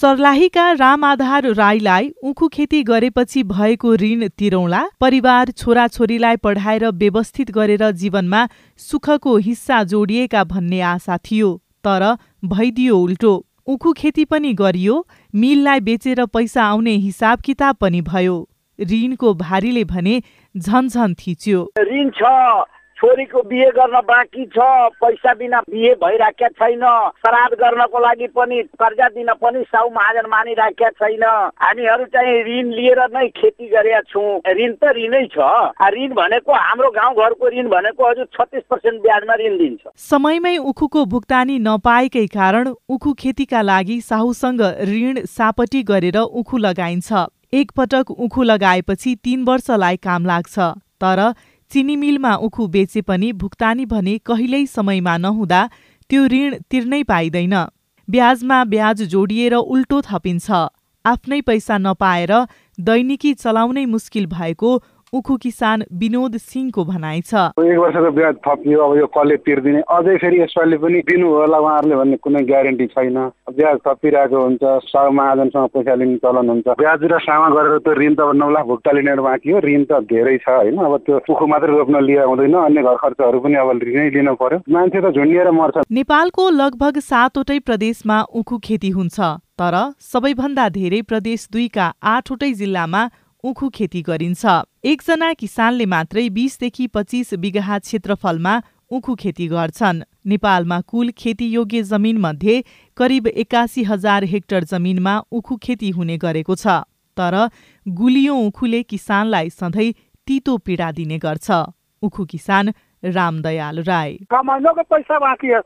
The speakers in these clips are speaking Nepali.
सर्लाहीका रामआधार राईलाई उखु खेती गरेपछि भएको ऋण तिरौला परिवार छोराछोरीलाई पढाएर व्यवस्थित गरेर जीवनमा सुखको हिस्सा जोडिएका भन्ने आशा थियो तर भइदियो उल्टो। उखु खेती पनि गरियो मिललाई बेचेर पैसा आउने हिसाब किताब पनि भयो। ऋणको भारीले भने झन्झन थिच्यो। ऋण छ। छोरीको बिहे गर्न बाँकी छ पैसा बिना बिहे भइराखेका छैन श्राद्ध गर्नको लागि पनि कर्जा दिन पनि साउ महाजन मानिराखेका छैन। हामीहरू चाहिँ ऋण लिएर नै खेती गरेका छौँ। ऋण त ऋणै छ। ऋण भनेको हाम्रो गाउँघरको ऋण भनेको हजुर छत्तिस पर्सेन्ट ब्याजमा ऋण दिन्छ। समयमै उखुको भुक्तानी नपाएकै कारण उखु खेतीका लागि साहुसँग ऋण सापटी गरेर उखु लगाइन्छ। एकपटक उखु लगाएपछि तीन वर्षलाई काम लाग्छ। तर चिनी मिलमा उखु बेचे पनि भुक्तानी भने कहिल्यै समयमा नहुँदा त्यो ऋण तिर्नै पाइँदैन। ब्याजमा ब्याज जोडिएर उल्टो थपिन्छ। आफ्नै पैसा नपाएर दैनिकी चलाउनै मुस्किल भएको उखु किसान विनोद सिंहको भनाइ छ। एक वर्षको ब्याज थपियो अब यो कसले तिर्दिने? अझै फेरि यसपालि पनि दिनु होला उहाँहरूले भन्ने कुनै ग्यारेन्टी छैन। ब्याज थपिरहेको हुन्छ महाजनसँग पैसा लिने चलन हुन्छ। ब्याज र सामा गरेर त्यो ऋण त नौ लाख भुक्ता लिने बाँकी हो। ऋण त धेरै छ होइन। अब त्यो उखु मात्रै रोप्न लिएर हुँदैन। अन्य घर खर्चहरू पनि अब ऋणै लिनु पर्यो। मान्छे त झुन्डिएर मर्छ। नेपालको लगभग सातवटै प्रदेशमा उखु खेती हुन्छ तर सबैभन्दा धेरै प्रदेश दुईका आठवटै जिल्लामा उखु खेती गरिन्छ। एकजना किसानले मात्रै बीसदेखि पच्चिस बिघा क्षेत्रफलमा उखु खेती गर्छन्। नेपालमा कुल खेतीयोग्य जमिन मध्ये करिब एकासी हजार हेक्टर जमिनमा उखु खेती हुने गरेको छ तर गुलियो उखुले किसानलाई सधैँ तितो पीडा दिने गर्छ। उखु किसान रामदयाल राई। पैसा बाँकी है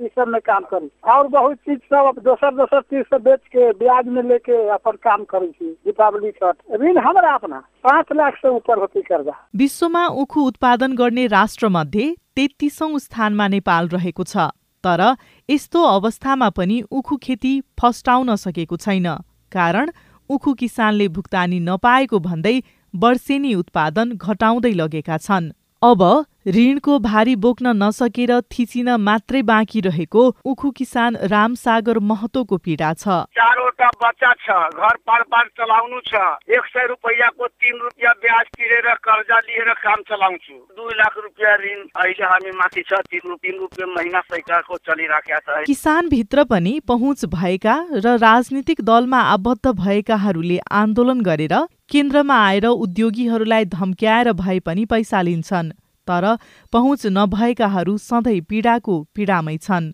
इस सब में काम करी। और बहुत चीज सब दोसर दोसर चीज सब बेच के ब्याज में लेके अपन काम करी थी दीपावली छठ। ऋण हमारा अपना पाँच लाख से ऊपर होती कर्जा। विश्वमा उखु उत्पादन गर्ने राष्ट्र मध्ये तेत्तिसौँ स्थानमा नेपाल रहेको छ तर यस्तो अवस्थामा पनि उखु खेती फस्टाउन सकेको छैन। कारण उखु किसानले भुक्तानी नपाएको भन्दै वर्षेनी उत्पादन घटाउँदै लगेका छन्। अब ऋणको भारी बोक्न नसकेर थिचिन मात्रै बाँकी रहेको उखु किसान रामसागर महतोको पीडा छ। चारवटा बच्चा छ घर पार चलाउनु छ। एक सय रुपियाँको तिन रुपियाँ ब्याज तिरेर कर्जा लिएर काम चलाउँछु। दुई लाख रुपियाँ ऋण अहिले हामी माथि छ तिन तिन रुपियाँ महिना सैकाको चलिराखेका छ। किसान भित्र पनि पहुँच भएका र राजनीतिक दलमा आबद्ध भएकाहरूले आन्दोलन गरेर केन्द्रमा आएर उद्योगीहरूलाई धम्क्याएर भए पनि पैसा लिन्छन्। तर पहुँच नभएकाहरू सधैँ पीडाको पीडामै छन्।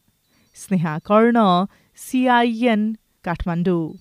स्नेहा कर्ण सिआइएन काठमाडौँ।